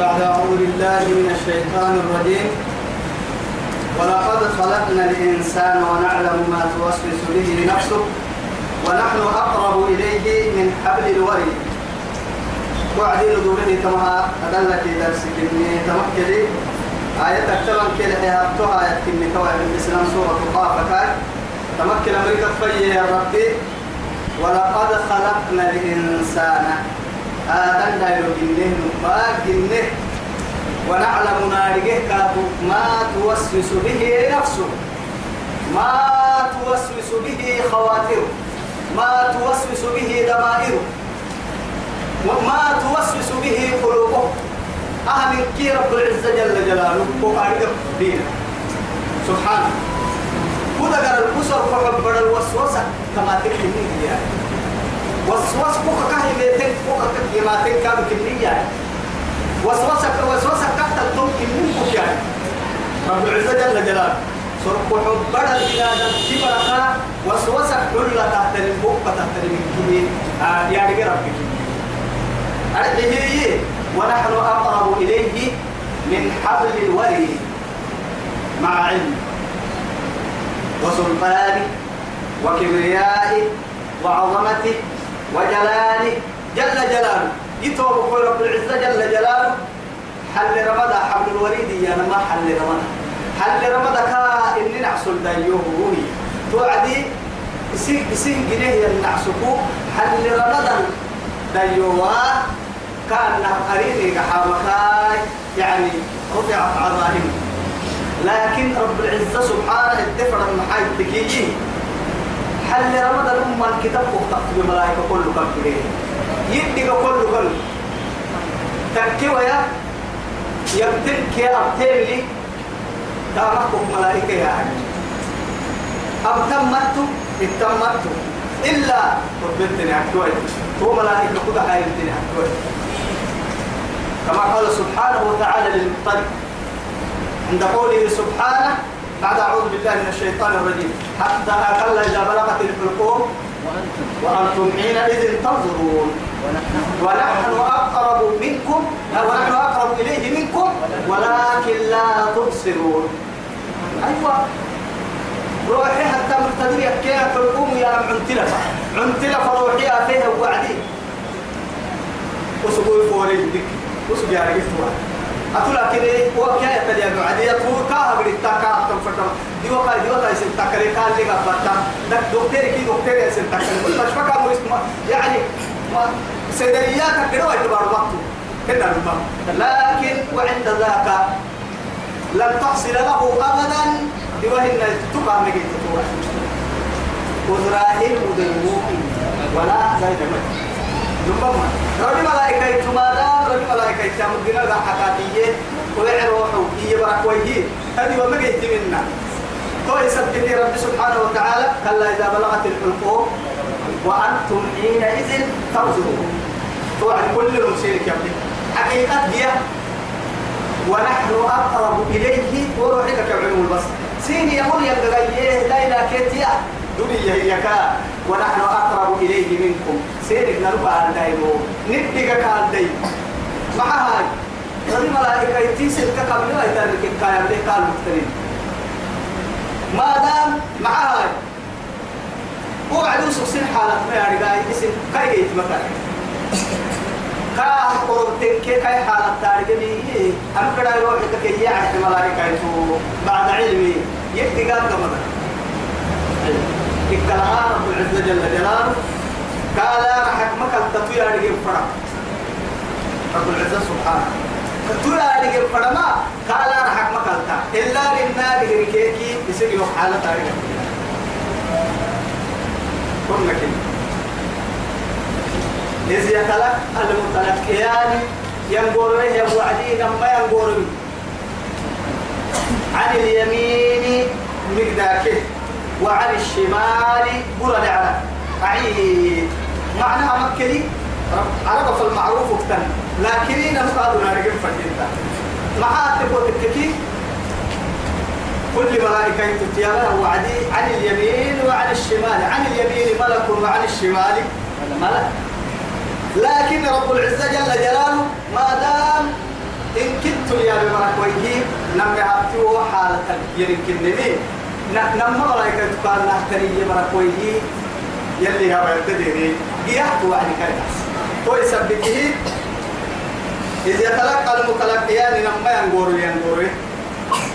بعد أعوذ بالله من الشيطان الرجيم. ولقد خلقنا الإنسان ونعلم ما توسوس به نفسه ونحن أقرب إليه من حبل الوريد وعدين دوره كما أدلك درسك إني تمكلي آية تكتبن كده أبتها آية كني كواعد الإسلام سورة قاف كاي تمكن أمريكا يا ربي. ولقد خلقنا الإنسان آدم دايلو جنه ما جنه ونعلم نارجه كاتو ما توسوس به نفسه. ما توسوس به خواطره ما توسوس به ضمائره وما توسوس به قلوبه. أهم كي رب العزة جل جلاله وقارئ دين سبحانه كذا قال الأسر فحب الوسوسة كما تكلمني يعني وسوس بوكا كهي بيتك بوكا كهي ما تنكا بكمية وسوسة وسوسة كهتا الدم كمين يعني رب العزة جل جلاله سرق حب البلاد كبرك وسوسة كل تحت البوكا تحت المكيني يعني ربك أرحيه ونحن أقرب إليه من حبل الوريد مع علم وسلطانه وكبريائه وعظمته وجلاله جل جلاله. يتوب رب العزة جل جلاله. حل رمضة حبل الوريد يا ما حل رمضة. حل رمضة كا إني نحصل دايوه روحي توعدي سين سين جنيه ينعسكو حل رمضة دايوه كان قريني كحامكاي يعني رفعت عظائم لكن رب العزة سبحانه الدفر المحايد بكيجي. حل رمضان أم الكتاب وقتقت بملائكة كله كم كده يدك كله كله. تكي ويا يبتلك يا أبتل لي. تامكم ملائكة يا عجل أبتمت اتمت إلا قبلتني أكتوي هو ملائكة كده حايلتني أكتوي كما قال سبحانه وتعالى للمطلق. عند قوله سبحانه بعد أعوذ بالله من الشيطان الرجيم. حتى أقل إذا بلغت الحلقوم وأنتم حينئذ تنظرون. ونحن أقرب منكم ونحن أقرب إليه منكم ولكن لا تبصرون. أيوة. روحي حتى مرتدية كيف حلقوم يا عنتلة. عنتلة فروحي أتيها وعدي. وسقوي فوري بك. وسقوي عرقتها أتولا كده وكيا يتلي أبو عدي أتوه كاه بدي تاكا أتم فتم دي وكا دي وكا يسن تاكري كان لي قبضتا دك دكتور كي دكتور يسن تاكري. كل مش فكا مو اسمه. يعني ما سيدريات كده ويتبار وقته كده الماء لكن وعند ذاك لن تحصل له أبدا. دي وهن تبقى مجيء تتوه وزراهيل مدنموك ولا زي دمك نبما رجل ملائكة تمادا رجل ملائكة تمدنا ذا حكاتية ويع روحه هي بركويه هذه وما جيت منا تو يسبح رب سبحانه وتعالى كلا إذا بلغت الحلقوم وأنتم حينئذ تنظرون توعد كل المسيرك يا ابني حقيقة هي ونحن أقرب إليه وروحك كعلم البصر. سيني يقول يا لا إله كيتيا دنيا هي كا ونحن أقرب إليه منكم. سيرك نربع الدايمو نبدك كان دايم. مع هاي رضي ملائكة يتيسر كقبل لا يترك الكاية دي قال مختلين ما دام مع هاي وعد وسوق سن حالة ما يعني قاعد اسم كاي جيت مكان. كا قربتين كي كاي حالة تارجة بيه أم كده يروح كي يعني ملائكة يتو بعد علمي. يكتي قال إكلها رب العزة جل جلاله قال رحك مكة تطوير عليك فرق رب العزة سبحانه. تطوير عليك فرق ما؟ قال رحك مكة إلا للنار هركيكي يصير يوم حالة تاريخ. كنا كنا إذ يتلك المتلقيان ينقر به وعدين ما ينقر به عن اليمين مقداكه وعن الشمال برد على أعيد. معناها مكلي عرب في المعروف اكتن لكن نفقد نارجم فجنتا معاه تقول تككي كل ملائكة تتيالا وعدي عن اليمين وعن الشمال. عن اليمين ملك وعن الشمال ملك. لكن رب العزة جل جلاله ما دام نم هاتيو حالة يمكن نمي نم ملايكة تقال نحتري بركويه يلي هو يتدري جيحت وعد كريس تو يثبته إذ يتلقى المتلقيان لما ينقر ينقر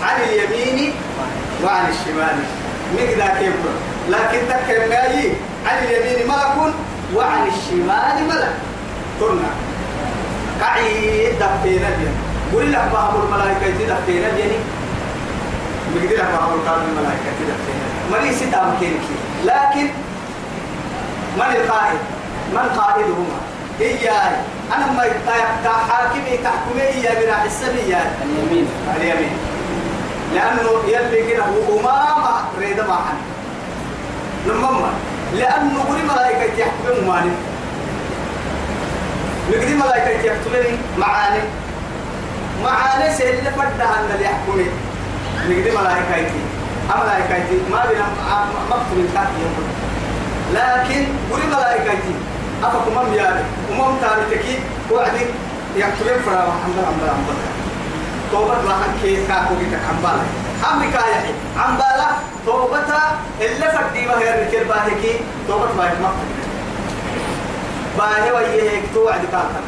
عن اليمين وعن الشمال. مقدا كيف لكن تكر ماي عن اليمين ملك وعن الشمال ملك. قلنا. قعيد بيا. قل لك باب الملائكة دفينا بيني مقدر لك باب الملائكة دفينا مريسي تامكينك لكن من القائد؟ من قائدهما؟ إياي. أنا ما حاكمي تحكمي إياي بنا حسني اليمين. اليمين. لأنه يلي كده أمامة ريد معا لما لأنه قولي ملائكة يحكمون ماني. نقدي ملائكة يحكمون معاني. معاني سيد لفردها أن اللي يحكمون نقدي ملائكة ملائكة ما بنا مكتوب تحت يوم لكن قولي ملائكتي أفكم أم يالي أمم تاريتكي وعدي يكتبين فرا محمد عمد عمد توبة لحن كي كاكو جيتك عمبالا أمريكا يحي عمبالا توبة اللي فردي ما هي الركير باهكي توبة باهك مقتل. باهي ويهيك توعد كاكا.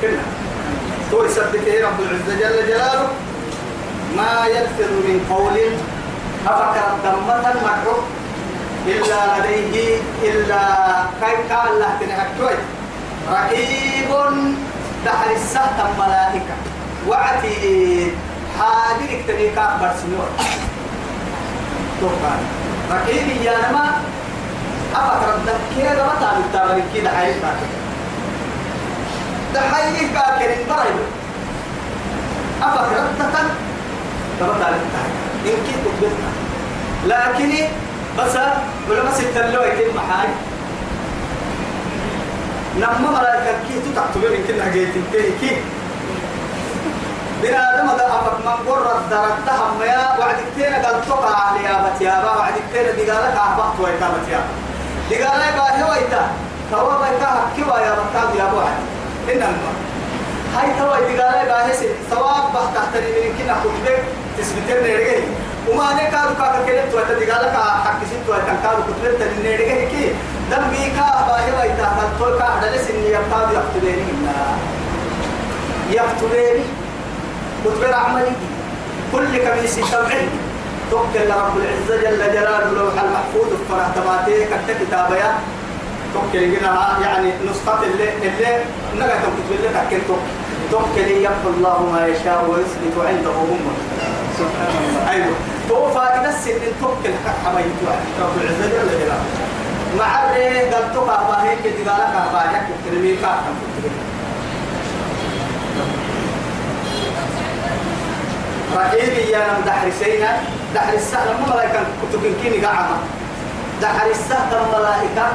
كنا. تو يثبته رب العزة جل جلاله. ما يلفظ من قول أفكر الدمة المكروه إلا لديه إلا كيف قال الله تنهكوي رقيب دحر السهت الملائكة. وعتي حاضر اكتنيك أكبر سنور توقع رقيب يا نما أفكر الدكير ما تعمل تابرين كده حيث دحيي كاكرين بريد أفكر تبقى تعمل إن كنت قبلتها لكن بس ولما ستلو يتم محاي نما ملاك كي تتعتبر من كنا جيت كي بنا آدم هذا أفك من قرر درتها ميا وعد كتير قال تقع عليها بتيابا وعد كتير دقالك أحبطت ويتا بتيابا دقالك باهي ويتا. توا بيتا حكيوا يا بكاد يا بوعد إنما. هاي توا دقالك باهي سواب بحت تحتري من كنا كتبك تثبتين نرجعي وما أنا كارو كاكا كلمت وأنت دقالك حق ست وأنت كارو كتبت نرجعي كي دم بيكا باهي ويتا تقول كا هذا لسني يبقى يقتلني يقتلني كتب عملي كل كميس تبعي توكل رب العزة جل جلاله لوح المحفوظ. فرح تباتي كتب كتابيا توكل يعني نسخة اللي اللي نقا تكتب اللي تكتب توكل يمحو الله ما يشاء ويثبت عنده هم. سبحان الله. أيوه. هو فائدة السن توكل حبايب رب العزة جل جلاله مع الريه قال تقع باهيك دقالك باهيك كلمي كاكم رقيبي يا نم دحر سينا دحر السهل ما ملايكا كتب كيني قاعدة. دحر السهل ملائكة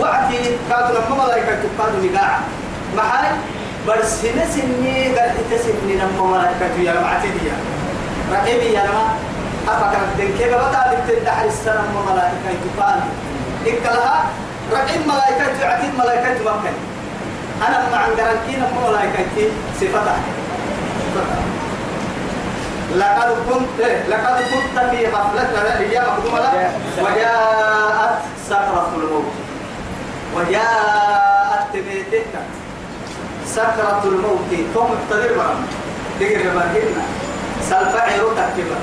وعدي لما ملايكا تقادوا نقاعة محاي برسنا سني قال تسني لما ملايكا يا معتدية رقيبي يا نم أفكر الدنكي بطا لبتدحر السنة ملائكة تقال إكلها رقيب ملائكة عتيد ملائكة مكة أنا مع عندنا ملائكة صفتها لقد كنت لقد كنت في غفلة هي مقدومة لك وجاءت سكرة الموت. وجاءت تبيتك. سكرة الموت. ثم اقتدر برم تقر بهنا سالفعي روتك كبر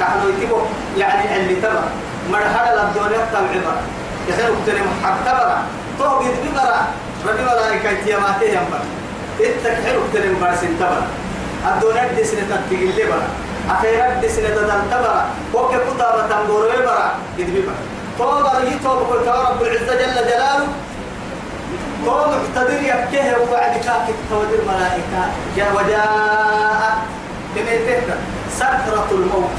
كحلو يتبو يعني اللي تبر مرحلة للدنيا تبع بر يخير اقتنم حق تبر توقد ببرا ربي ملائكة يماته ينبر. اتك حلو اقتنم برسن تبر الدنيا دي سنة تتقل لي برا. أخيرا دي سنة تدن تبرا. وكي كتابة تنبور برا يدبي برا توبا لي توبا قلت رب العزة جل جلاله. توبا مقتدر يبكيه وبعد كاك تودر ملائكة. جاء بميتك سكرة الموت.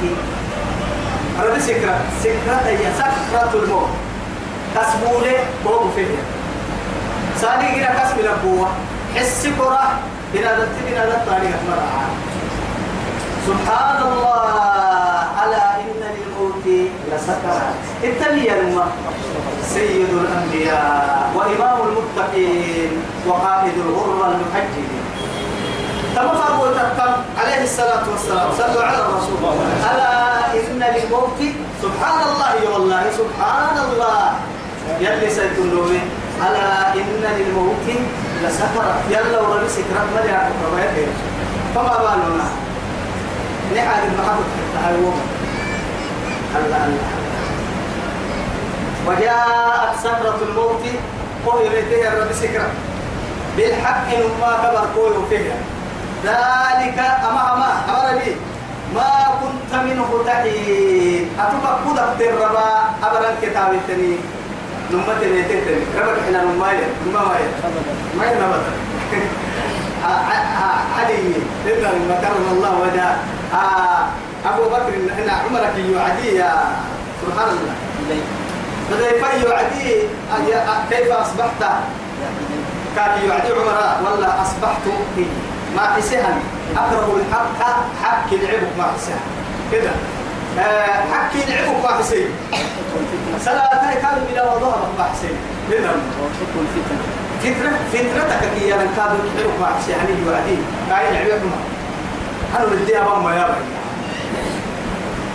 ربي سكرة؟ سكرة هي سكرة الموت. تسبولي بوغ فيه ساني كده كسب لبوة. حس كرة. بنا دت بنا دت طريقة مرة سبحان الله. ألا إن للموت لسكرات التلي الماء سيد الأنبياء وإمام المتقين وقائد الغر المحجلين تم فرقوتا كم عليه الصلاة والسلام. صلوا على الرسول. ألا إن للموت سبحان الله والله سبحان الله. يلي سيدلوني ألا إن للموت لسكرة يلا وربي سكرة ما يعرف فما بالنا؟ نحن المحبة هاي الله الله وجاءت سكرة الموت وهي بيتها الرب سكرة. بالحق ما كبر كوي فيها. ذلك أما أما أمر ما كنت منه تحيد أتوقع كودك تربا أبرا كتاب التنين نمت بيتين ربك إحنا نمايا نمايا ما ينبت علي. إذا لما كرم الله وجاء أبو بكر إن عمرك يعدي يا سبحان الله. فكيف يعدي. كيف أصبحت؟ كان يعدي عمر ولا أصبحت ما حسها أكره الحق حق لعبك ما حسها كده. حق لعبك ما حسين صلاة كان بلا وضوء ما حسين كده. فترة فترتك كي أنا كادو لعبك ما حسين يعني يعدي كاين لعبك ما. أنا بدي أبغى ما يبغى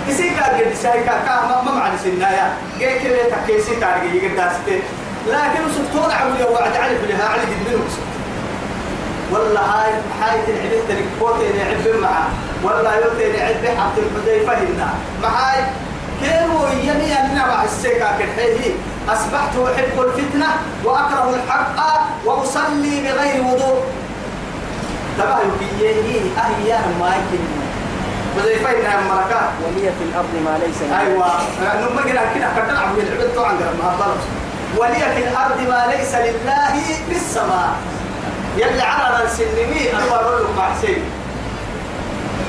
كسي كاد قد ساي كا كا ما ما معنى سنايا جاي كده تكيسي كاد جاي داسته لكن سبتون عمل وعد علي بلها علي قد منه ولا هاي حاية العبد تركوت اللي عب معه. ولا يوتي اللي عب حط الحذيفة هنا. معاي كانوا يمي أننا مع السكة كالحيه أصبحت أحب الفتنة وأكره الحق وأصلي بغير وضوء. تبع يكيه أهيان ما يكيه حذيفة إنها مركات ولي في الأرض ما ليس لي. أيوة. نما كده كده كده عم العبد طبعا ما أفضلش ولي في الأرض ما ليس لله في السماء. يلي على السنمي أنا بقول له مع سيد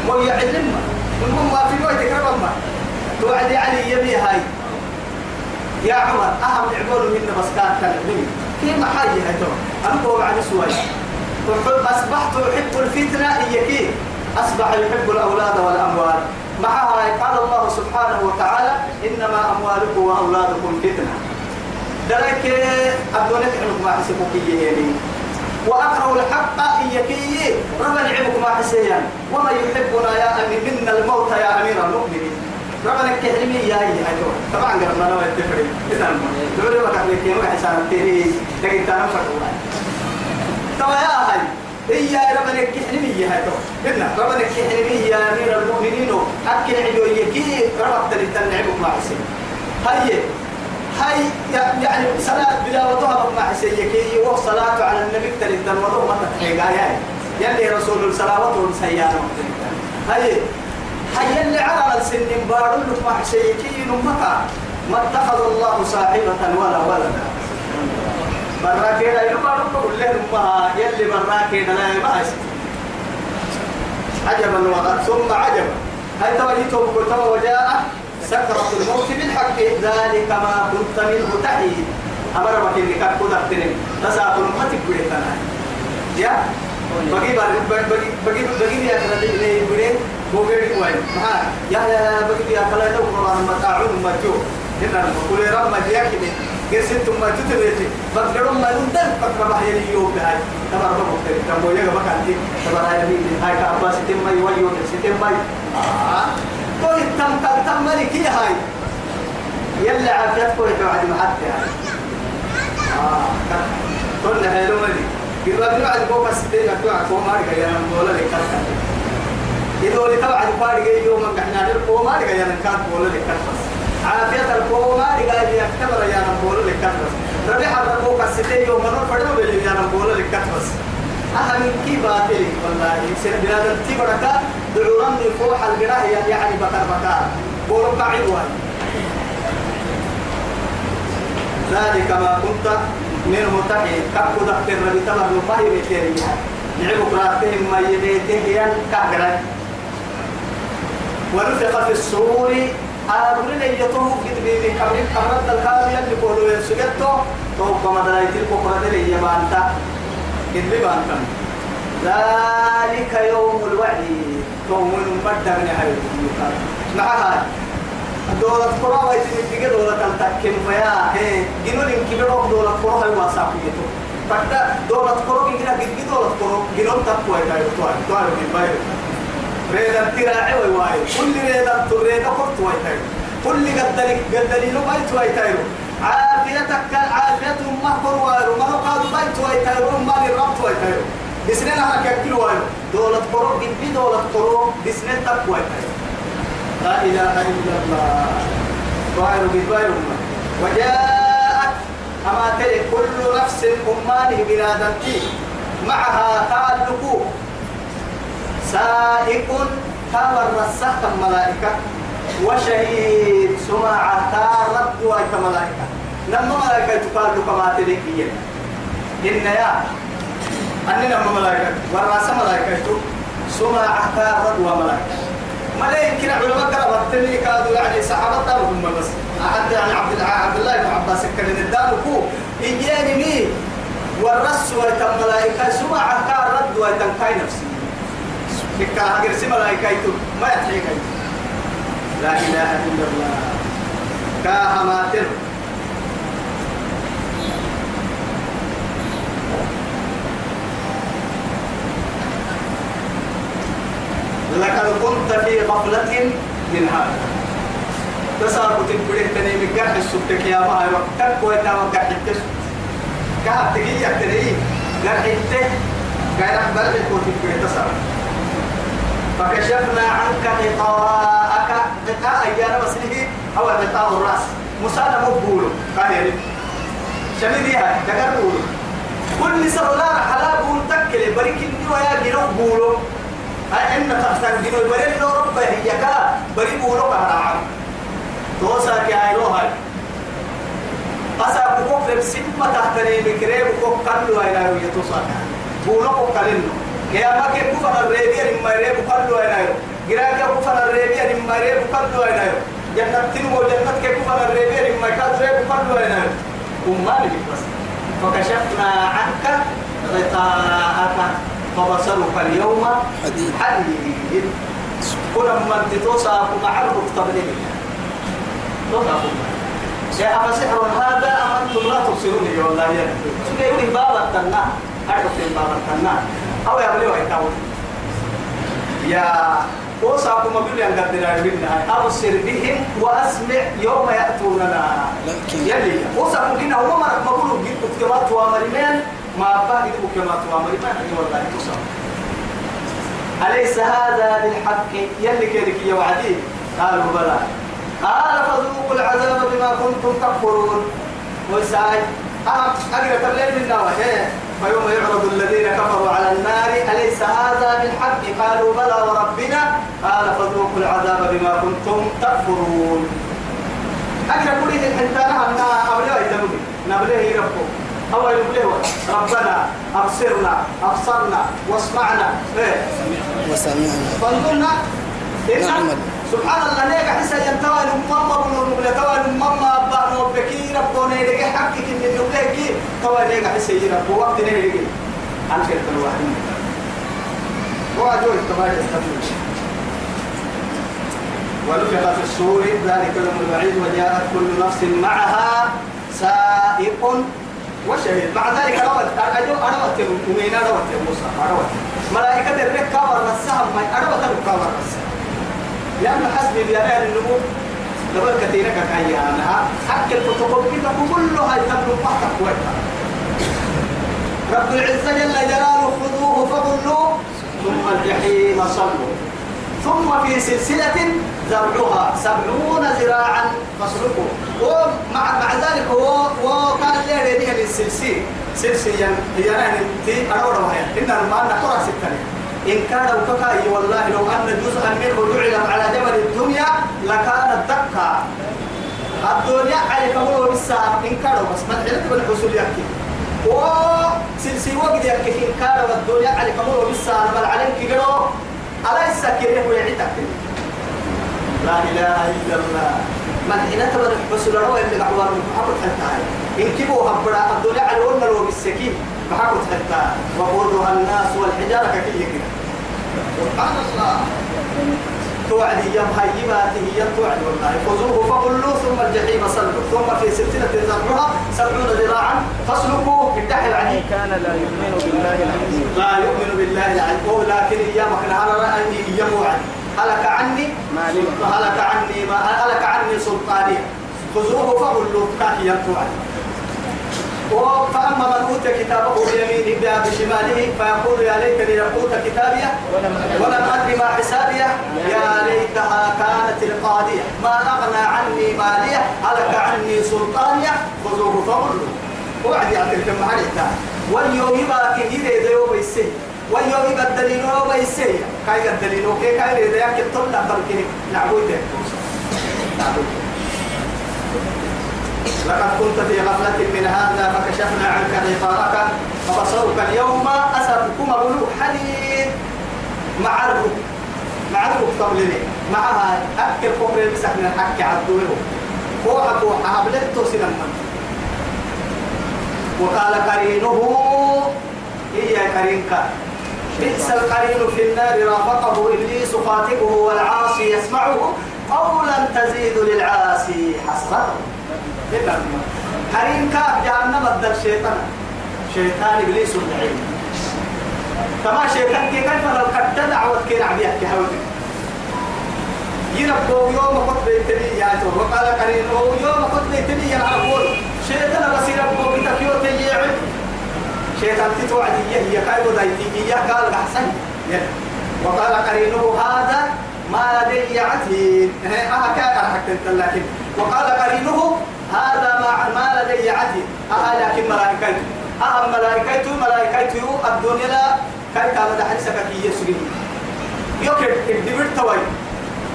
ويعلم المهم ما في وقت كرم ما توعدي علي يبي هاي. يا عمر أهم عبور منا بس كان كلمني في محاجة ترى. أنا بقول عن سوي أصبحت أحب الفتنة إياكي أصبح يحب الأولاد والأموال. معها قال الله سبحانه وتعالى إنما أموالكم وأولادكم فتنة. ذلك أبدونك عنك ما حسبك يعني وأكره الحق إيكي عبك ما حسيا وما يحبنا يا أمين منا الموت يا أمير المؤمنين. ربنا كهرمي يا هي أيوة طبعا قررنا لو التفري إذا دوري ما كان لك يوم حسان تيري. لكن تنام فرقوا طبعا يا هاي هي ربنا كحرمي يا هاي إذا ربنا كحرمي يا أمير المؤمنين. أكل عدو يكي ربط للتنعبك ما حسيا هاي هاي يعني صلاة بلا وضوء ما حسيكي وصلاة على النبي تلد الوضوء ما تحيقا يا يلي رسول الصلاة والسيانة هاي. هاي اللي على السن بارو لك ما حسيكي نمكا ما اتخذ الله صاحبة ولا ولدا. براكينا يبقى نقول له ما يلي براكينا لا ما عجبا وغد ثم عجبا. هاي توجيتهم كتب وجاء. سكرة الموت بالحق ذلك ما كنت منه تحيد أمر وكيل كان كود أختنين تسعة الموت بقيتنا يا بقي بقي بقي بقي بقي يا كلا دي بقي بقي وين ما يا يا بقي يا كلا ده قرآن متاعون مجو هنا كل رب ما جاك من قرسنت ما تتبيتي بقدرون ما ندن بقدر ما هي اليوم بهاي تبارك الله كم بوجا بكان دي تبارك الله هاي كأباس تيم ما يوجو تيم ما آه كل تم تم تم ملكي هاي؟ يلا عافيتك بعد ما حتى هاي آه كل هلو ملي قلوا بعد بوك الستين أتوقع كوما رجع يا مولا لك إذا اللي تبع الفارق يوم إحنا الكوما رجع يا نكات مولا لك عافية الكوما رجع يا كبر يا مولا لك ربيع الربوك الستين يوم نور فدوا بيجي يا مولا لك بس أهم كي باطل والله. سير بلاد تبركا دعوران فوح القراء يعني بكر بكر بورك عدوان ذلك ما كنت منه تحي كأكو دكتور ربي تمر نفاهي بيتيري لعبوا قراتهم ما يبيته ين كهرا ونفخ في الصور. أقول لي يطوه قد بيبي كبرين كبرت الكاب يلي قولوا يسجدتو. توقع مدلايتي الكفرة لي يبانتا. قد بيبانتا ذلك يوم الوعد. يوم المبدر نهاية معها. دولة قرى ويتم تيجي دولة تلتكم فيا. هي جنون كبيرة دولة قرى هي واسعيته فدا دولة كروك هنا قد دولة كروك جنون تقوى تايو تايو تايو من بايو ريدا تراعي واي كل ريدا تريدا قرط واي تايو كل قدلك قدلي لو بايت واي تايو عافيتك عافية مهبر وايرو ما قادوا بايت واي تايو ما للربط تايو بسنين أنا كأكل وايرو دولة كروك قد دولة كروك بسنين تقوى تايو لا إله إلا الله. وايرو بوايرو وجاءت أما تري كل نفس أمانه بنادمتي معها تعلق سائق تامر رسخ الملائكة وشهيد سمع تارد ويك ملائكة. لما ملائكة تقال كما تلك إن يا أننا ملائكة. والرأس ملائكة سمع تارد وملائكة. كنا علماء كربت اللي كانوا يعني صحابة هم بس. أحد يعني عبد عبد الله بن عباس كان الدار كو إيجاني مي والرس ويتم ملائكة. سمع كارد ويتم كاي نفسي. كنا هجر سي ملائكة ما يتحيك لا إله إلا الله. كاهماتر لقد كنت في غفلة من هذا. تسار بتبريه تاني من قرح السبتك يا ما وقتك ويتا وقرح التسب كهب تجي يكتري قرح الته قرح بلغك وتبريه تسار. فكشفنا عنك غطاءك. غطاء أيانا مسلمي أو غطاء الرأس. مسالة مقبول يا شميديها تقربوا كل سرولار حلال بول تكلي بريكني ويا جنوب بولو إن تختار جنوب بريل لو ربه هي كا بري بولو كهرام توسا كي هاي أسا بكوك لبسيب ما تحتني بكري بكوك كلو هاي لا يتوسا بولو كوك كلنو كيا ما كي كفر الريبيا لما ريب كلو هاي لا جراك كفر الريبيا لما ريب كلو هاي لا جنة تنمو جنة كي كفر الريبيا لما كاد ريب كلو هاي لا أمالي بس فكشفنا عنك غطاءك فبصرك اليوم حديد حديد كنا من تتوسع معرض تبليغ يا أما سحر هذا أنتم لا تبصروني والله يا يقولي بابا التنا أعرف بابا التنا أو يا بلي ويتاو يا وصاكم بيقول أن قدر منا أبصر بهم وأسمع يوم يأتوننا يلي وصاكم هنا هو ما بقولوا جيت كما توامرين ما باقي كما توامرين أي والله تصام أليس هذا بالحق يلي كيرك يا وعدي قالوا بلى قال فذوقوا العذاب بما كنتم تكفرون وساي أنا أقرأ الليل من نوى فيوم يعرض الذين كفروا على النار أليس هذا بالحق؟ قالوا بلى وربنا. قال فذوقوا العذاب بما كنتم تكفرون. أقرأ قولي الحنتانة أنا أبليه يتمني نبليه ربه أو يبليه ربنا أبصرنا أبصرنا واسمعنا. إيه؟ وسمعنا. فانظرنا. إن نعمل. سبحان الله ليك حسا ينتوى الماما ونقول توى الماما أبا نوبكي ربنا يلقى حقك إن نقولك توى ليك حسا يرب وقت نيلقى عن كلمة الواحد وأجوي التباية يستطيع ونفخ في الصور ذلك يوم الوعيد وجاءت كل نفس معها سائق وشهيد. مع ذلك روت أجو أروت ومين أروت موسى أروت. ملائكة الرك كامر السهم ما أروت الكامر السهم لأن حسبي بيران النمو لبل كثيرة كأيانها حق الفوتوكوبي كلها يتبلو فقط وقتها رب العزة جل جلاله خذوه فغلوه ثم الجحيم صلوا. ثم في سلسلة زرعها سبعون ذراعا فاسلكوا. ومع مع ذلك هو وكان ليه ليه السلسلة سلسلة هي يعني أنا أقول إن المال نقرأ ستة إن كان وكاي والله لو أن جزءا منه جعل على جبل الدنيا لكان دكا الدنيا على كمول بالساعة إن كان بس ما تعرف بالحصول يحكي وسلسي وقت يحكي إن كان الدنيا على كمول بالساعة بل عليك كيلو على السكينة ويعيتك لا إله إلا الله. من حين تبر الحصول رو اللي قعوار محبط حتى إن كبوا هبرا الدنيا على ولنا لو بالسكين محبط حتى وقودها الناس والحجارة كي كده سبحان الله. توعد يم هيباته هي توعد والله. خذوه فغلوه ثم الجحيم صلوا. ثم في سلسلة ذرعها سبعون ذراعا. فاسلكوه الدحر يعني عليه كان لا يؤمن بالله العظيم. لا يؤمن بالله العظيم. لكن ايامك على رأني أيام وعد هلك عني؟ معلم. هلك عني ما هلك عني سلطاني. خذوه فغلوه كان ينتوعد فأما من أوتي كتابه بيمينه بشماله فيقول يا ليتني لم أوت كتابيه ولم أدري ما حسابيه. يا ليتها كانت القاضية. ما أغنى عني مالية هلك عني سلطانية. خذوه فغلوه. وعد يعطيك معرفة واليوم يبقى كهير يديو بيسي واليوم يبقى الدليل هو بيسي كاي الدليل؟ هو كاي كاي يديو كتب لا بركني نعبويته نعبويته لقد كنت في غفلة من هذا فكشفنا عنك غطاءك فبصرك اليوم أسركم بلوغ حديد. مع الرب مع الرب قبلني معها المسح من الحق عدوه فوحة فوحة هبلت سنما وقال قرينه هي قرينك؟ بئس القرين في النار رافقه إبليس خاطبه والعاصي يسمعه قولا تزيد للعاصي حسرته. قرين كاب جهنم بدل شيطان. شيطان إبليس اللعين كما شيطان كي كيف لو كد دعوة كي نعبيها كي هودي ينبو يوم قد بيتني يا تو. وقال قرينه يوم قد بيتني يا أقول شيطان بس ينبو بتكيو تيعد شيطان تتوعد هي كايبو دايتي هي قال أحسن وقال قرينه هذا ما لدي عتيد. أها كاكا حتى لكن. وقال قرينه هذا ما ما لدي عتيد أها لكن ملائكته أها ملائكته ملائكته الدنيا لا. كان ده حديثك كي يسجد يوكل الدبر توي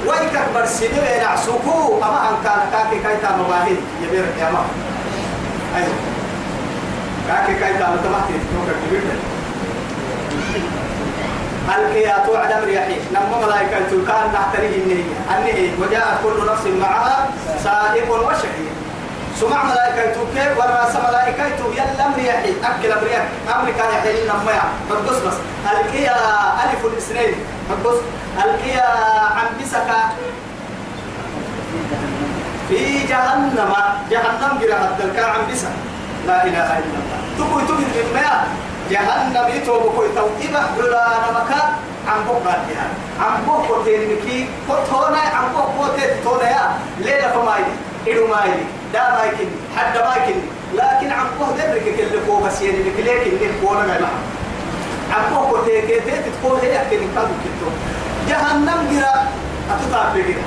ويك برسيدو ينعسوكو أما أن كان كاكي كاي تام واحد. يبير يا ما. أيوه. كاكي كاي تام تمحتي يوكل الدبر القيا توعد أمر يحيي نم ملائكة كان نحتريه النهي النهي وجاءت كل نفس معها سائق وشهيد. سمع ملائكة كيف؟ والراس ملائكة يلا أمر يحيي أكل أمر يحيي أمر كان يحيي نم يا بس. القيا ألف الاثنين. بس القيا عن بسك في جهنم. جهنم جرى الدلكا عن بسك لا إله إلا الله. تقول تقول من جهنم يتوب كوي تو إبا بلا نمكا عم بقى يعني عم بقى كتير مكي كتونا عم بقى كتير تونا يا ليلة فماي إدو ماي دا ماي كن حد ماي كن لكن عم بقى دبرك كل كو بس يعني بكليك اللي كونا ما لها عم كتير كتير تكون هي أكيد كادو كتو. جهنم جرا أتطاب بجرا.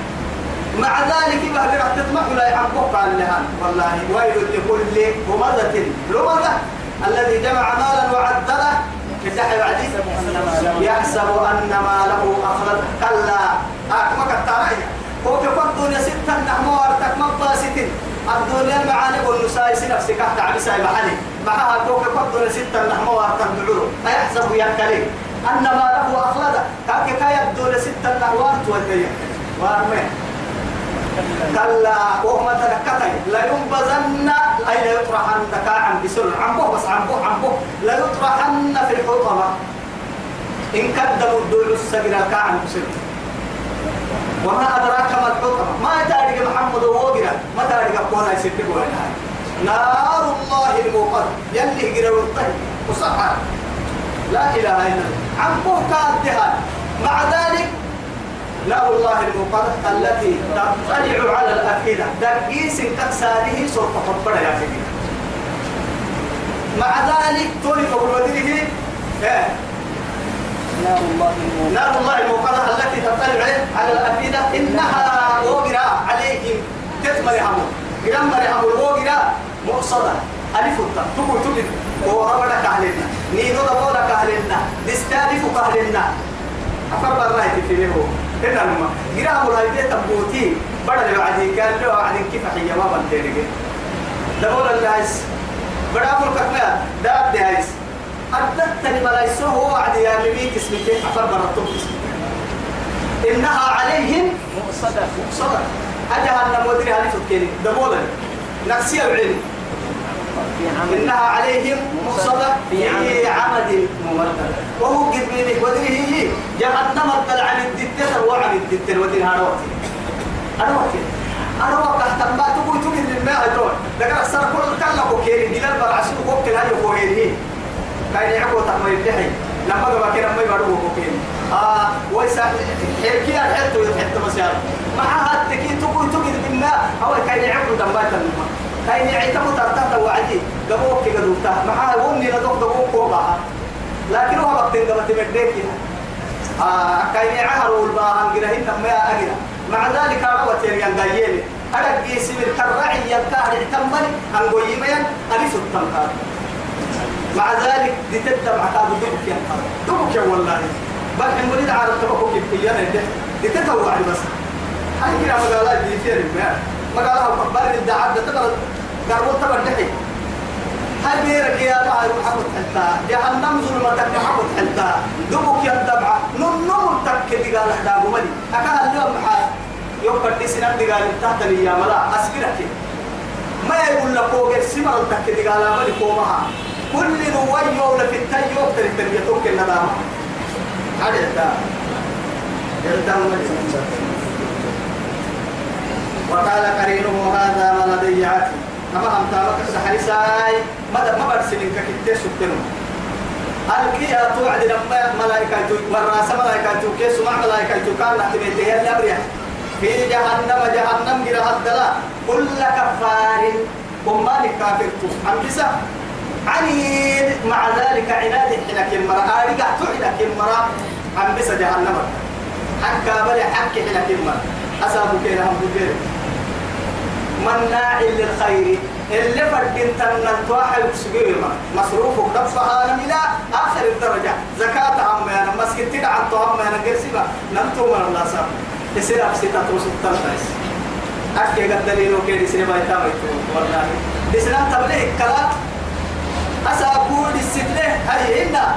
مع ذلك يبقى راح تطمع لا عم بقى لها والله ويل لكل همزة لمزة الذي جمع مالا وعدله. يفتح العديد يحسب أن ماله أخلد كلا أكمك التاريخ هو كفر الدنيا ستة نحن وارتك مباسط الدنيا معاني والنسايس نفسك تحت عبساي محلي. معها كفر الدنيا ستة نحن وارتك دعوه أيحسب يكلي أن ماله أخلد كاك كايا الدنيا ستة وارت والدنيا وارمين. كلا وهم تنكتي لا ينبذن أي لا يطرحن دكا عن بسر. عن بس عن بو عن بو لا يطرحن في الحطمة إن كذبوا الدول السجرة كعن بسر. وما أدراك ما الحطمة ما تارك محمد ووقرا ما تارك قونا يسبب ولا نار الله الموقد يلي قرا والطيب. وصحى لا إله إلا الله. عن بو كادها مع ذلك لا الله المقدس التي تطلع على الأفئدة. دقيس كساره سوف تفضل يا سيدي. مع ذلك تولي قبل نار الله الموقدة. نار الله المقدس التي تطلع على الأفئدة إنها وقرا عليهم. تثمر حمل قرام مرحم الوقرا مقصدة ألف تقول تقول. وربنا كهلنا نينو دبولا كهلنا دستالف كهلنا أفر برايت في له هنا لما قرام الهيدة تبوتي بدل الوعدي كان له وعد كيف حيا ما بنتيرك دبولا اللايس. بدأ أقول كتنا داب دهايس أدتني ملايسو هو وعد يا مبيك اسمك أفر برتم إنها عليهم في عمد إنها عليهم مؤصدة في عمد ممدد وهو قد بينك ودري هي. جهنم الدل عن الدتة وعن الدتة ودري وقت وقت أنا وقت تحت ما تقول تقول للماء دول لكن أكثر كل كلا كوكيري دلال برعسي وكوكيل هاي كوكيري كاين يعقو تحمل الدحي لما قبل كده ما يبرو كوكيري آه ويسا حركي الحتة يتحتة بس يعني معها تكي تقول تقول بالماء أو كاين يعقو دمبات الماء كاين يعتمد ترتاح وعدي. قبوك كده دوتا معها وني لدوك دوك كوبا لكن هو وقت قبل تمديك آه كاين يعهر والباهن قرهن ما أجرا مع ذلك روت يريان قايين أنا قيسي بالكرعي يبتاع اعتمل أن قيمين أليس التمكار مع ذلك دي مع كابو دبك يا دبك يا والله. بل حمولي على التبكو كيف يانا دي تتوعد بس. هاي كده مقالات دي فيها ما مقالها بر الدعاب ده تقدر قربوا تبر دحي هاي بيرك يا بعد محمد حتى جهنم ظلمتك محمد حتى دبك يا الدمعة. نم تك دي قال احدا ملي اكا اليوم حال يوم بدي سنة دي قال تحت لي يا ملا اسكرك ما يقول لك فوق السمر تك دي قال ملي فوقها. كل نوي يوم في التاي يوم تري تري توك الندام هذا ده وقال قرينه هذا ما لدي عاتي أما هم تابك السحرساي ماذا ما برسلين ككتير سكتنو الكيا توعد لما ملائكة والراس ملائكة كيس مع ملائكة كان نحتميته هي الأمرية في جهنم جهنم جرى الدلاء. كل كفار وما كافر أنبسا عنيد. مع ذلك عناد حنك المرأة أرجع تحنك المرأة أنبسا جهنم. حكا بلي حكي حنك المرأة أسابك إلى هم بكير مناع للخير. اللي فردين تنن تواحد سجيرما مصروفك دفعها إلى آخر الدرجة. زكاة عم أنا. مسكت تدع عن طعام أنا قرسبة نمتو من الله سام يصير أبسطة توسط تنفس أكيد قد دليل وكيد يصير ما يتامي والله. بسنا تبليه كلا أسأقول السبلة هاي إنا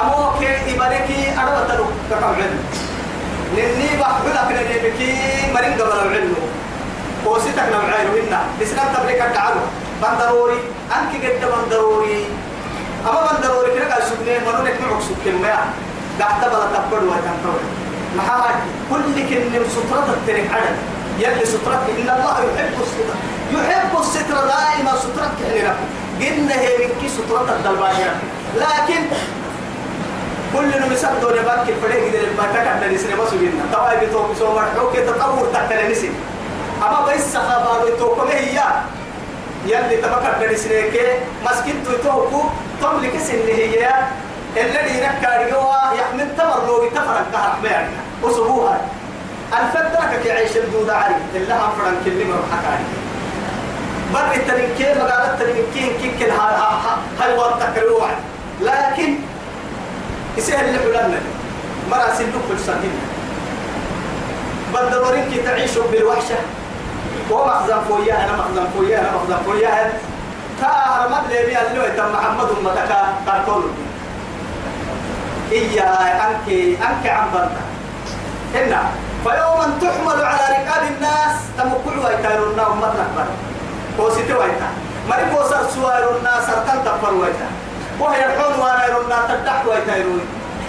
أمو كي إباركي أنا بتلو كم علم نني بحبلك نبكي مرين قبل العلم. وسيتك نوعين منا. بسنا تبليك التعالو. بندروري. أنك قد بندروري. أما بندروري كنا قال سبني. منو لك معك سبكين ما قاعد بلا تبقى وتنطور محمد كل كن سترة الترك عدد. يلي سترك إن الله يحب السترة. يحب السترة دائما سترك كهنا قلنا هي منك سترة الدلبانية. لكن كل نمسك دون باك الفريق دي ما تكاد نسني ما سجلنا طبعا بتوك سو مرحوك تطور تكل نسي أما بس سخابة بتوك هي. يلي تبكر نسني كي مسكين توكو تملك سن هي. الذي نكار جوا يحمل تمر لو بتفرق كهر حمار وصبوها الفترة كي عيش الدود علي. اللي هم فرن كلمة حكاري بر التنكين مقالة التنكين كي كل هاي وقت تكروع لكن يسهل اللي حلالنا مرة سلوك في السكين بدورين كي تعيشوا بالوحشة ومخزن فويا أنا مخزن فويا أنا مخزن فويا تار مدلي بي اللي تم محمد متكا كارتول إيا أنك أنك عم بنتا هنا فيوما تحمل على ركاب الناس تمكل ويتايرنا ومتنا بر كوسيتي ويتا مري كوسر سوائر الناس أركان تفر ويتا وهي الحون وانا يرنا تدحت ويتايرون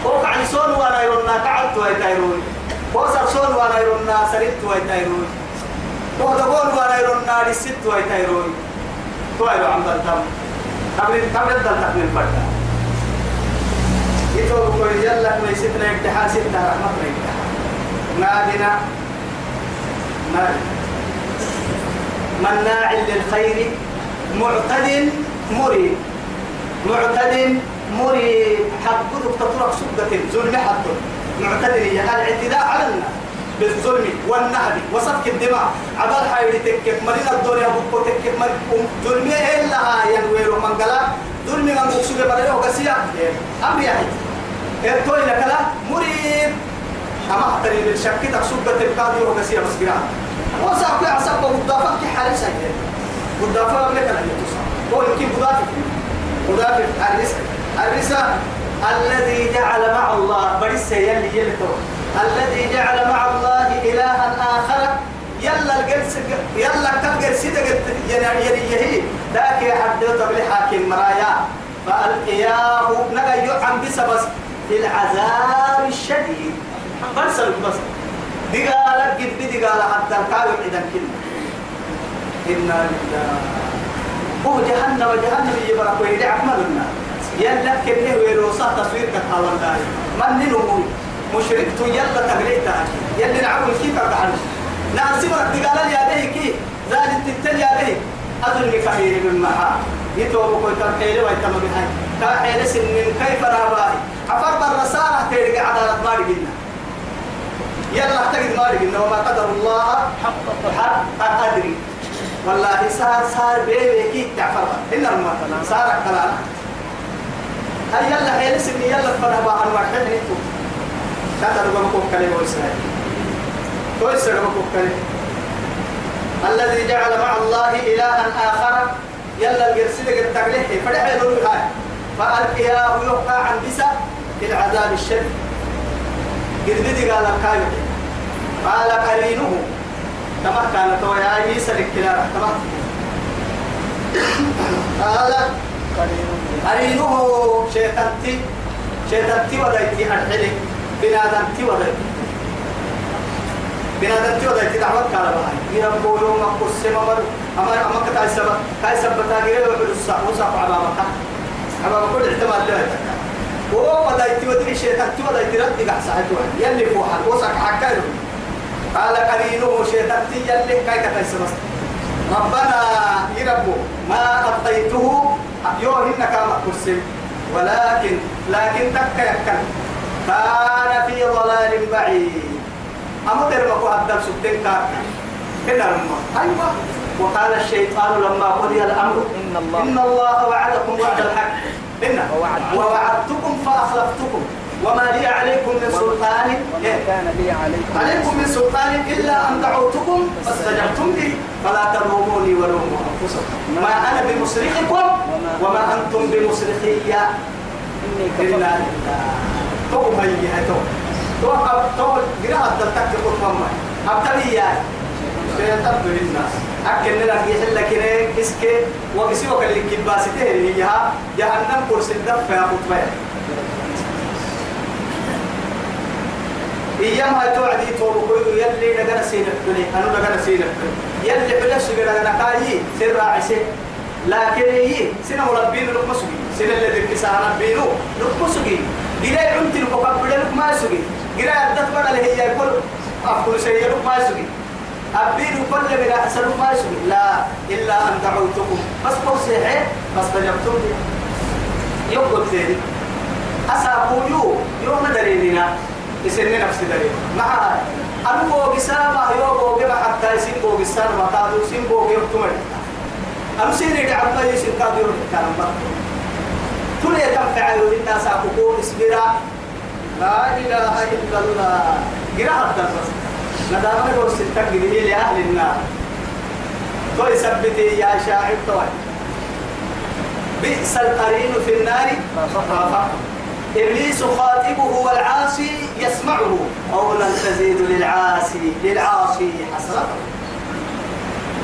وقع سون وانا يرنا تعبت ويتايرون وصر سون وانا يرنا سرت ويتايرون ودقون وانا يرنا لست ويتايرون تويرو عم بنتم قبل قبل الدل من فردا يتوب كل يلا ما يسيتنا امتحان ستة رحمة الله نادنا نادنا مناع للخير معتد مريد معتد مريب. حقك تطرق سبة ظلم حقك معتد هي الاعتداء على الناس بالظلم والنهب وسفك الدماء. عبال حيري تكك مرينا الدنيا بكو تكك مريم ظلم إلا ينوير من قلا ظلم من مقصود مريم وقسيا أمر يحي إرتوي لك مريب. أما حتري بالشك تقصد القاضي وقسيا مسكرا وسأقول عصب وضافك حالي سيئ وضافك لك لن يتصل هو يمكن وضافك مضاف الرسالة الرسالة الذي جعل مع الله. بريس يلي يلتو الذي جعل مع الله إلها آخر. يلا الجلس يلا كالجلس يعني يهي ذاك يحدث بالحاكم مرايا. فألقياه نجا يعم بسبس. في العذاب الشديد. بس بس. دي قال قد بدي قال حتى الكاوي إذا كنا إنا لله. هو جهنم جهنم يبرك ويدي عملنا يلا كنه ويروسا تصوير كتاوان داي من نمو مشرك تو يلا تغليتا يلا نعمل كيف أقعد نعسبك دقال يا به كي ذلك تتل يا به أظن كثير من معها يتوبوا كل تنحيل ويتم بها تنحيل سنين كيف راباي. عفر بالرسالة تيرجع عدالة مالي قلنا يلا احتاج مالي قلنا وما قدر الله حق حق أدري. والله صار صار بيبي كي تعفر إن المثل صار كلام. هاي يلا حيل سنين يلا فرها عن واحد نيتو كذا ربما كوكلي ويسرائيل ويسرائيل كوكلي الذي جعل مع الله إلها آخر. يلا الجرسي لك التقليح. فرح يدور هاي. فألقياه يوقع عن بسا في العذاب الشديد قد بدي قال الكايو قال قرينه. تمام كانت ويا عيسى لكلا تمام قال قرينه. شيطانتي. شيطانتي ودايتي أرحلي. بنادمتي ودايتي بنادمتي ودايتي دعوة كالا بهاي. يربو يوم أقسم أمر أما أما كتاي سبب كاي سبب تاجر الساعة وساعة على مكة أما كل احتمال له هو ودايتي ودري شيطانتي ودايتي قاعد ساعته يلي فوحل وساعة حكايله قال قرينه شيطانتي يلي كتاي سبب ربنا يربو ما أعطيته يوهن كما قسم ولكن لكن تك يكن. كان في ضلال بعيد. أما ترمكو هذا سبتين كافي هنا لما أيوة. وقال الشيطان لما قضي الأمر. إن الله. إن الله وعدكم وعد الحق. إن ووعدتكم. ووعدتكم فأخلفتكم. وما لي عليكم من سلطان. إيه؟ كان لي عليكم. عليكم من سلطان إلا أن دعوتكم فاستجبتم لي. فلا تلوموني ولوموا أنفسكم. ما أنا بمصرخكم وما أنتم بمصرخي إني كفرت. لله تو هي هي تو تو تو قراءة تلتك ما أبتلي يا. شيطان الناس. أكن لك يحل كده إسكي وقسي وكل كباسته هي جهنم كرسي الدفع يا خطبة إيام هاي توعدي توبو كويدو يلي نغانا سينك بني أنو نغانا سينك بني. يلي بلش نغانا كاي سير راعسي لكن هي سنة مربين لك مسوي سنة اللي ذكي سهنا بينو مسوي جرا عمتي لك ما سوي جرا عدت بنا اللي هي يقول لك ما سوي أبين كل من أحسن سوي لا إلا أن دعوتكم. بس بوسيحي بس تجبتم يقول ذلك أسابو يو يوم دريننا يسني نفسي درين مع أنا بوجي سامة يو بوجي ما حتى يسين بوجي سامة ما تادو يسين بوجي يكتمل أنا سيري دعوة يسين كادير كلام بقى. تولي تنفع الناس أكوكو إسبرا لا إله إلا الله. قراءة الدرس ندامنا قول ستة قريه لأهل النار. تو يثبتي يا شاعر توي بئس القرين في النار. فخافه إبليس خاطبه والعاصي يسمعه. قولا تزيد للعاصي للعاصي حسرته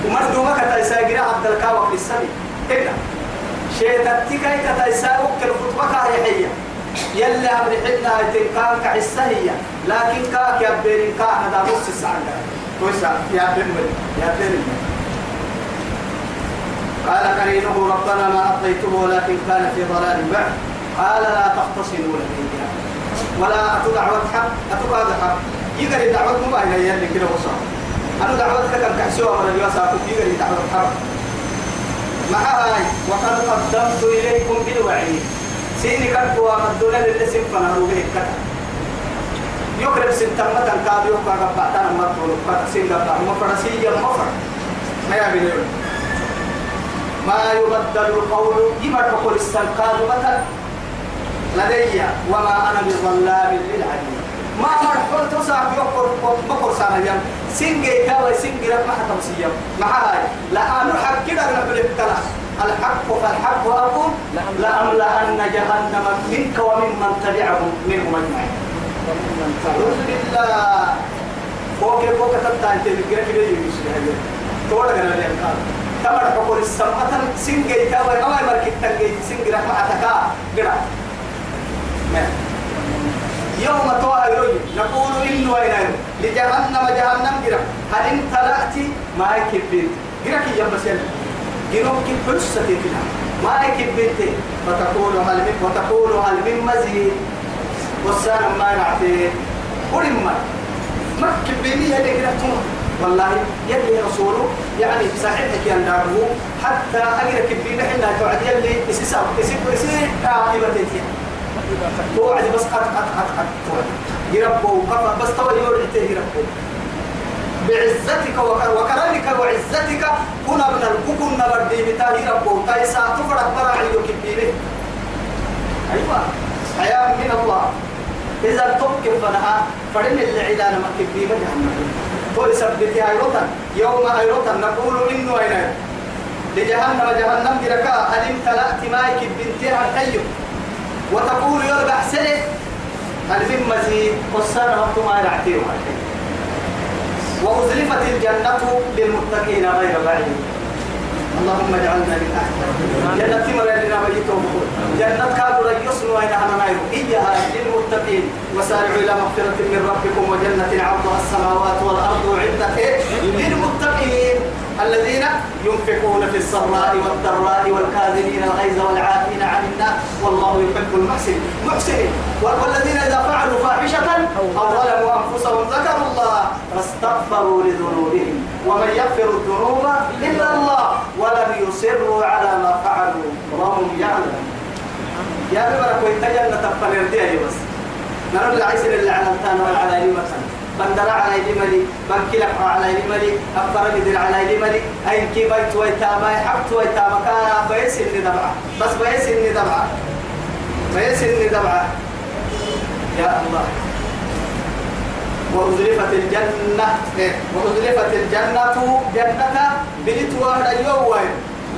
ومردو ما كتا يساقرا عبد الكاوة في السبي إلا شيطتك كتا يساقك الخطبة كاهية يلا أمر حدنا لكن كاك يبين كاك هذا نص الساعة. توسع يا بن يا بن قال قرينه ربنا ما أعطيته ولكن كان في ضلال بعد قال لا تختصموا لدينا ولا أتو دعوة حق هذا حق. يقري دعوة مباينة يلي كده وصار أنا دعوتك كم كحسوها من اليوسف يقري دعوة حق. مع هاي وقد قدمت إليكم بالوعيد. سيني كتبوا مدونا للسم فنهروا به الكتب يقرب سنتمة كاد يوقع قبعتنا مرتون فتسين قبع مفرسيا مفر ما يبين ما يبدل القول. يبقى تقول السنقاد مثلا لدي وما أنا بظلام للعبيد ما مرحول تصعب يقر بقر سنة يم سنجي كاوي سنجي لك ما حتم سيام مع هاي لا أنا حق كده نقول الكلام الحق فالحق أقول لأملأن جهنم منك ومن من تبعهم منهم أجمعين. أعوذ بالله. فوق فوق تتا أنت بكره كده يجي هذا؟ تورا كان اللي قال تمر حقول السماء سنجي تاوي أو مركي تنجي سنجي رحمه اتكا قرأ. يوم توها يروي نقول إنه وين لجهنم جهنم قرا هل امتلأت ما يكبين قرا كي يوم بسيل جنوب كي حسة كده ما يكبين فتقول هل من وتقول هل من مزيد؟ والسلام ما نعطيه. ولما ما. كبيني هذه قرا والله يلي رسوله يعني صحيحك يا نارو حتى أجر كبيرة حنا توعد يلي إسيسا إسيس إسيس عاقبة توعد بس قد قد قد قد توعد يربو قفا بس توا يورعته يربو بعزتك وكرمك وعزتك كنا من الكوكو نبردي بتاه يربو تايسا تفرق براعي كبيرة أيوة حياة من الله إذا تبكي فنها فرن اللي عدانا ما كبيرة جهنم قول سبتي هايروتا يوم هايروتا نقول إنه أين لجهنم جهنم دركا هل امتلأت مايك بنتها الحي وتقول يربع سنة هل من مزيد قصانا وقت ما يرعتيه وأزلفت الجنة للمتقين غير بعيد. اللهم اجعلنا من جنة تمر لنا بيتهم جنة كابر وين أنا نايم. إياها للمتقين. وسارعوا إلى مغفرة من ربكم وجنة عرضها السماوات والأرض عدة للمتقين. الذين ينفقون في السراء والضراء والكاظمين الغيظ والعافين عن الناس والله يحب المحسن محسنين. والذين إذا فعلوا فاحشة أو ظلموا أنفسهم ذكروا الله فاستغفروا لذنوبهم. ومن يغفر الذنوب إلا الله ولم يصروا على ما فعلوا وهم يعلمون. يا ببرك ويتجنة فنرديه بس. نرد العيسر اللي على التان وعلى مثلا بندر على لملي بنكلك على لملي أفرق دل على لملي أي كي بيت ويتاما حبت ويتاما كان بيس إني دبعة بس بيس إني دبعة بيس إني دبعة يا الله. وأزلفت الجنة إيه؟ وأزلفت الجنة جنة بنت واحد يوم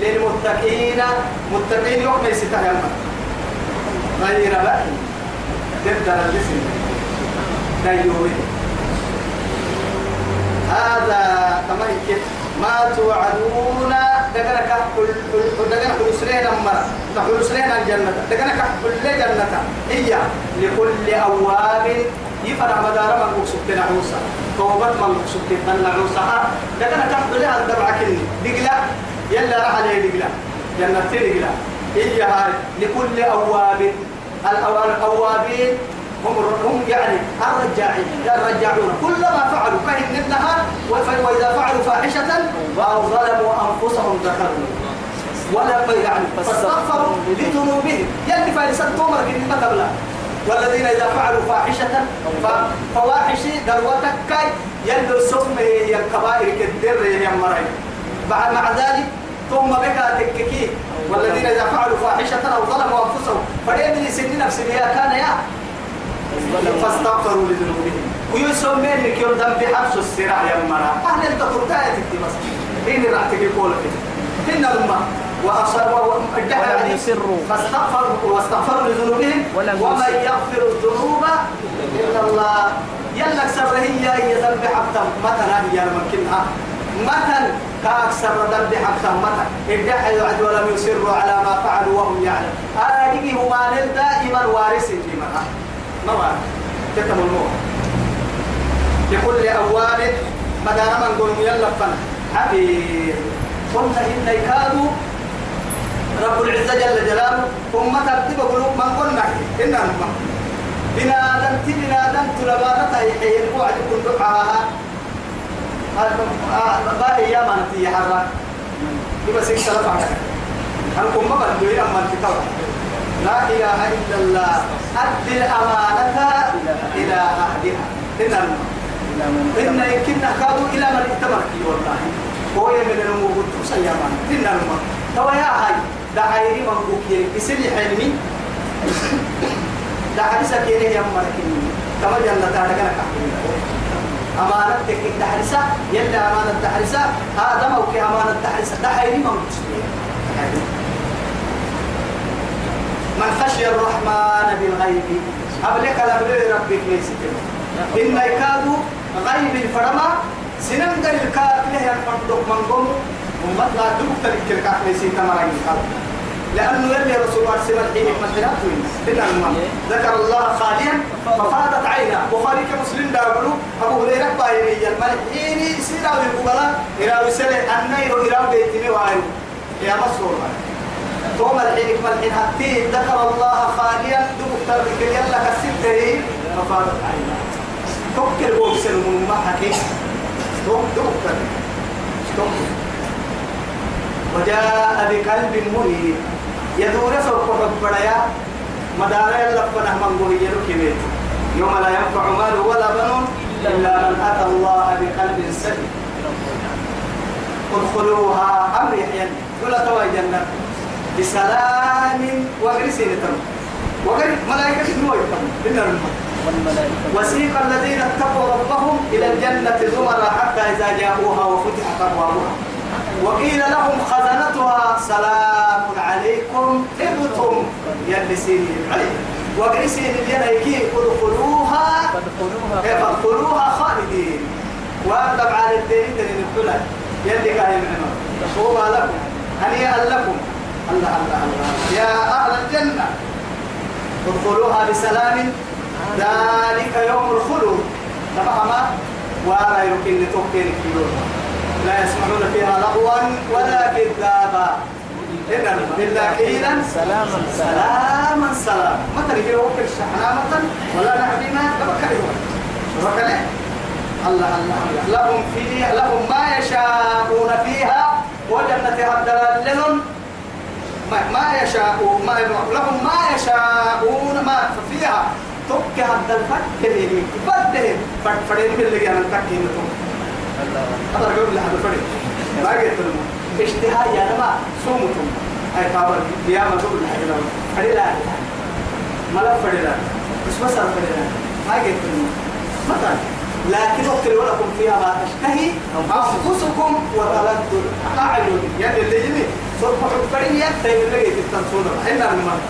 للمتقين. متقين يوم يستهيما غير بقى تبدأ الجسم. دايوه هذا كما ما توعدون؟ دقنا كحل دقنا حلسلين أمرا. حلسلين الجنة. دقنا كحل جنة. هي لكل أواب. يفرع مدار من مقصود نعوسا توبة من مقصود نعوسا دقنا كحل لها الدبع كني. دقلا. يلا راح عليه دقلا. جنة دقلا. هي هاي لكل أواب. الأوابين هم هم يعني الرجاعين الرجاعون. كلما فعلوا كهن النهار وإذا فعلوا فاحشة أو ظلموا أنفسهم ذكروا ولا يعني فاستغفروا لذنوبهم. يلي فارسان تومر في قبل والذين إذا فعلوا فاحشة فواحش دروتك كاي يلو سم الكبائر كدر يا مرأي بعد مع ذلك ثم بك تككي. والذين إذا فعلوا فاحشة أو ظلموا أنفسهم فليدري سن نفسي كان يا؟ فاستغفروا لذنوبهم. ويسمى لك يوم ذنب حبس السراع يا مرا أهل أنت ترتاية بس راح تقول كده. هنا لما وأصروا ولم يسروا. فاستغفروا واستغفروا لذنوبهم. ومن يغفر الذنوب إلا الله. يلا سر هي ذنب حبتم مثلا هي ممكنها مثلا كأكثر ذنب حبتم مثلا ادعى يعد ولم يسروا على ما فعلوا وهم يعلم أراجي هما دائما وارث في مرة كتم الموت. لكل أواب مدار من قول يلفن حبيب قلنا إن يكادوا رب العزة جل جلاله ثم ترتب قلوب من قلنا. إن الماء بنا دمت بنا دمت لبارة يحيي الوعد كن دعاها باقي يا من في حرة يبقى سيك سلف عنك أنكم ما بدو يأمن كتاب. لا إله إلا الله. أدي الأمانة إلى أهلها. إن إن يمكن كادوا إلى من ائتمر والله. هو من الموجود سيما إن الماء توا هاي. دعايري من بوكي. يسلي حلمي. دعايري سكيني يا مركني كما جنة تعالى كنا أمانة تكيك تحرسة. يلا أمانة تحرسة. هذا موكي أمانة تحرسة. دعايري من بوكي. من خشي الرحمن بالغيب قبلك لا بلي ربك ليس إن يكادوا غيب الفرما سنن قال الكافله ينفردك من قوم. ومت لا دوك تلك الكافله سيتا مرين لأنه يلي رسول الله سمع الحين مثلا ذكر الله خاليا ففاضت عينه بخاري كمسلم دابلو أبو هريرة بايني الملحين سيرا ويقبلا إلى وسلة النير إلى بيتني وعيو يا مسؤول توم الحين ملحين حتى ذكر الله خاليا دوك تلك يلا كسبته. ففاضت عينه تفكر هو بسلم ما حكي. دوك دوك دوك وجاء بقلب منيب. يدور سوف ربنا. مدار يلقنا من قوي يلقي يوم لا ينفع مال ولا بنون إلا من أتى الله بقلب سليم. ادخلوها أمر يحيى. ولا توا جنة. بسلام وغرسين تم. وغير ملائكة نوي تم. وسيق الذين اتقوا ربهم إلى الجنة زمرا حتى إذا جاءوها وفتحت أبوابها. وقيل لهم خزنتها سلام عليكم طبتم. يلسين عليه وقرسين الينايكي ادخلوها. فادخلوها. خالدين. وطبعا الدين دين الدلال يلي كاين منهم هو لكم. هنيئا لكم. الله الله الله يا أهل الجنة ادخلوها بسلام. ذلك يوم الخلود. تفهم ولا يمكن لتوكل كيلون لا يسمعون فيها لغوا ولا كذابا. إلا قيلا. سلاما سلاما سلاما. ما تريد وكل شحنامة ولا نحبنا تبكر وكله الله الله الله. لهم فيها لهم ما يشاءون فيها. وجنة الدلال لهم ما, ما يشاءون ما لهم ما يشاءون ما فيها تك هذا الفتح. بدهم فتفرين باللي أنا تكينتهم هذا رجل لحد فريق ما قلت لهم اشتهاء يا نما سومتم هاي كابر يا ما تقول لحد لهم فريلا ملا فريلا بس بس فريلا ما قلت لهم مثلا لكن اقتل ولكم فيها ما تشتهي أنفسكم وتلذ أعين. يعني اللي يجي صرف حفرين يكتب اللي تتنصون حنا المرء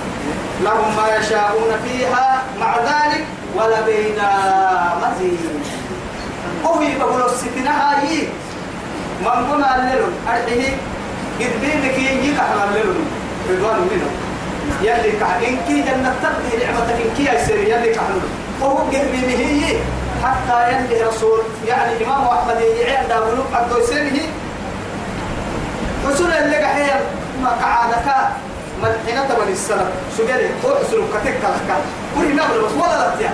لهم ما يشاءون فيها مع ذلك ولدينا مزيد. وهي بقول الستنا هاي. من قلنا الليل أرحيه قد بينك يجيك أحنا الليل رضوان منه. يلي كح إن كي جنة تبدي نعمتك إن كي يسير يلي كحلو وهو قد بينه حتى يلي رسول يعني إمام أحمد يعين داولو عبدو يسيره رسول اللي قحيا ما قعادك من حين تبني السلام سجلي هو حسن كتك لك. وري نبل بس ولا لا تيا.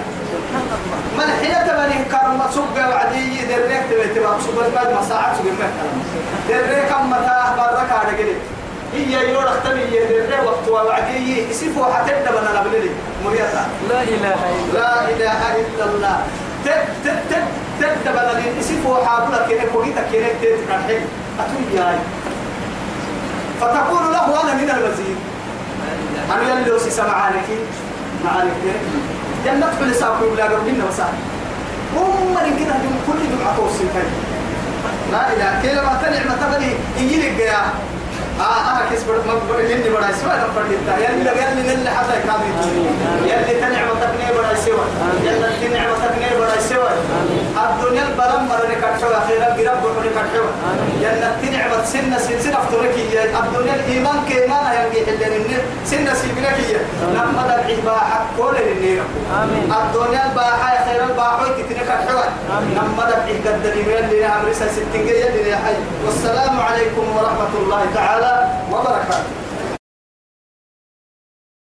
من حين تبني كرم سوق وعدي دريك تبي تبى سوق بعد ما ساعات سوق ما دريك كم متى برك على كده هي يور اختمي دريك وقت وعدي يسيفوا حتى تبنا نبلي مريتا لا إله إلا لا إله إلا الله. جاي فتقول له أنا من المزيد أنا يلي وسي سمعانك معانك جنة في لساق ولا قبلنا وساق هم من كده كل دمعة توصل لا إله كلا ما تنعم تبني يجي لك آه آه كيس بر ما بر يلي بر سوى ده بر يتا يلي لا يلي نل حتى كامل يلي تنعم تبني بر سوى يلي تنعم تبني بر سوى الدنيا البلم بر نكتشوا أخيرا قرب بر نكتشوا يلي تنعم سن سن سن أفترك يا الدنيا الإيمان كإيمان ينجي حلنا سن سيبلك يا لما ده الإباحة كل النير. الدنيا الباحة خير الباحة تتنكتشوا لما ده القدر يلي نعم رسالة ستين يلي يا حي والسلام عليكم ورحمة الله تعالى وبركاته.